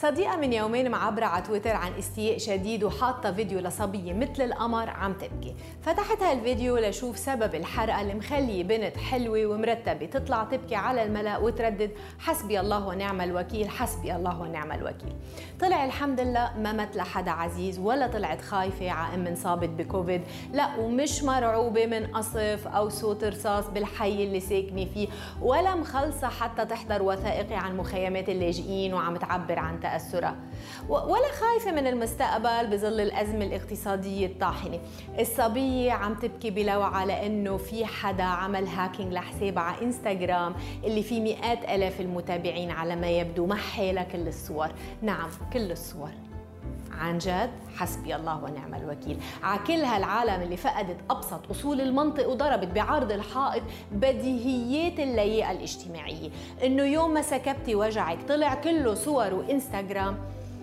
صديقة من يومين معبرة على تويتر عن استياء شديد وحاطة فيديو لصبية مثل القمر عم تبكي. فتحت هالفيديو لشوف سبب الحرقة اللي مخلي بنت حلوة ومرتبة تطلع تبكي على الملأ وتردد حسبي الله ونعم الوكيل حسبي الله ونعم الوكيل طلع الحمد لله ما مت لحدا عزيز ولا طلعت خايفة على أم انصابت بكوفيد. لا ومش مرعوبة من قصف أو صوت رصاص بالحي اللي ساكنة فيه ولا مخلصة حتى تحضر وثائقي عن مخيمات اللاجئين وعم تعبر عن تأثرها ولا خايفة من المستقبل بظل الأزمة الاقتصادية الطاحنة. الصبية عم تبكي بلوعة لأنه في حدا عمل هاكينج لحساب على إنستغرام اللي فيه مئات ألاف المتابعين على ما يبدو. محي لكل الصور. نعم كل الصور. عن جد حسبي الله ونعم الوكيل. على كل هالعالم اللي فقدت أبسط أصول المنطق وضربت بعرض الحائط بديهيات اللياقة الاجتماعية. إنه يوم ما سكبتي وجعك طلع كله صور وإنستغرام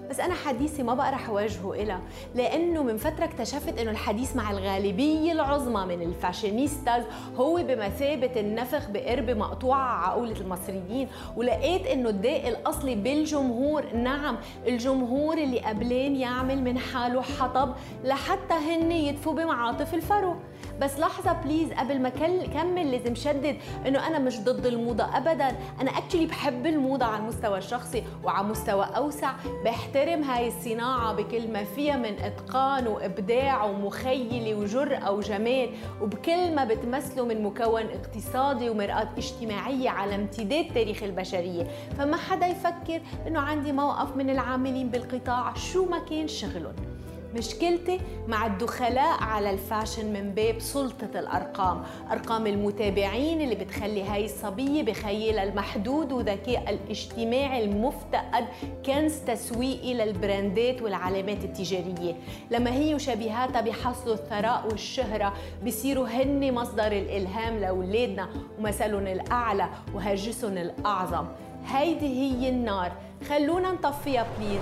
بس أنا حديثي ما بقى رح أوجهه إلها لأنه من فترة اكتشفت إنه الحديث مع الغالبية العظمى من الفاشينيستاز هو بمثابة النفخ بقربة مقطوعة على عقولة المصريين ولقيت إنه الداء الأصلي بالجمهور نعم الجمهور اللي قبلين يعمل من حاله حطب لحتى هن يدفوا بمعاطف الفرو. بس لحظة please قبل ما كمل لازم شدد إنه أنا مش ضد الموضة ابدا. أنا actually بحب الموضة على المستوى الشخصي وعلى مستوى أوسع. بحترم هاي الصناعة بكل ما فيها من إتقان وإبداع ومخيله وجرأه وجمال وبكل ما بتمثله من مكون اقتصادي ومرآة اجتماعية على امتداد تاريخ البشرية. فما حدا يفكر إنه عندي موقف من العاملين بالقطاع شو ما كان شغلهم. مشكلتي مع الدخلاء على الفاشن من باب سلطة الأرقام أرقام المتابعين اللي بتخلي هاي الصبية بخيلها المحدود وذكاء الاجتماعي المفتقد كنز تسويقي للبراندات والعلامات التجارية. لما هي وشبيهاتها بيحصلوا الثراء والشهرة بيصيروا هن مصدر الإلهام لأولادنا ومثلهم الأعلى وهاجسهم الأعظم. هيدي هي النار. خلونا نطفيها please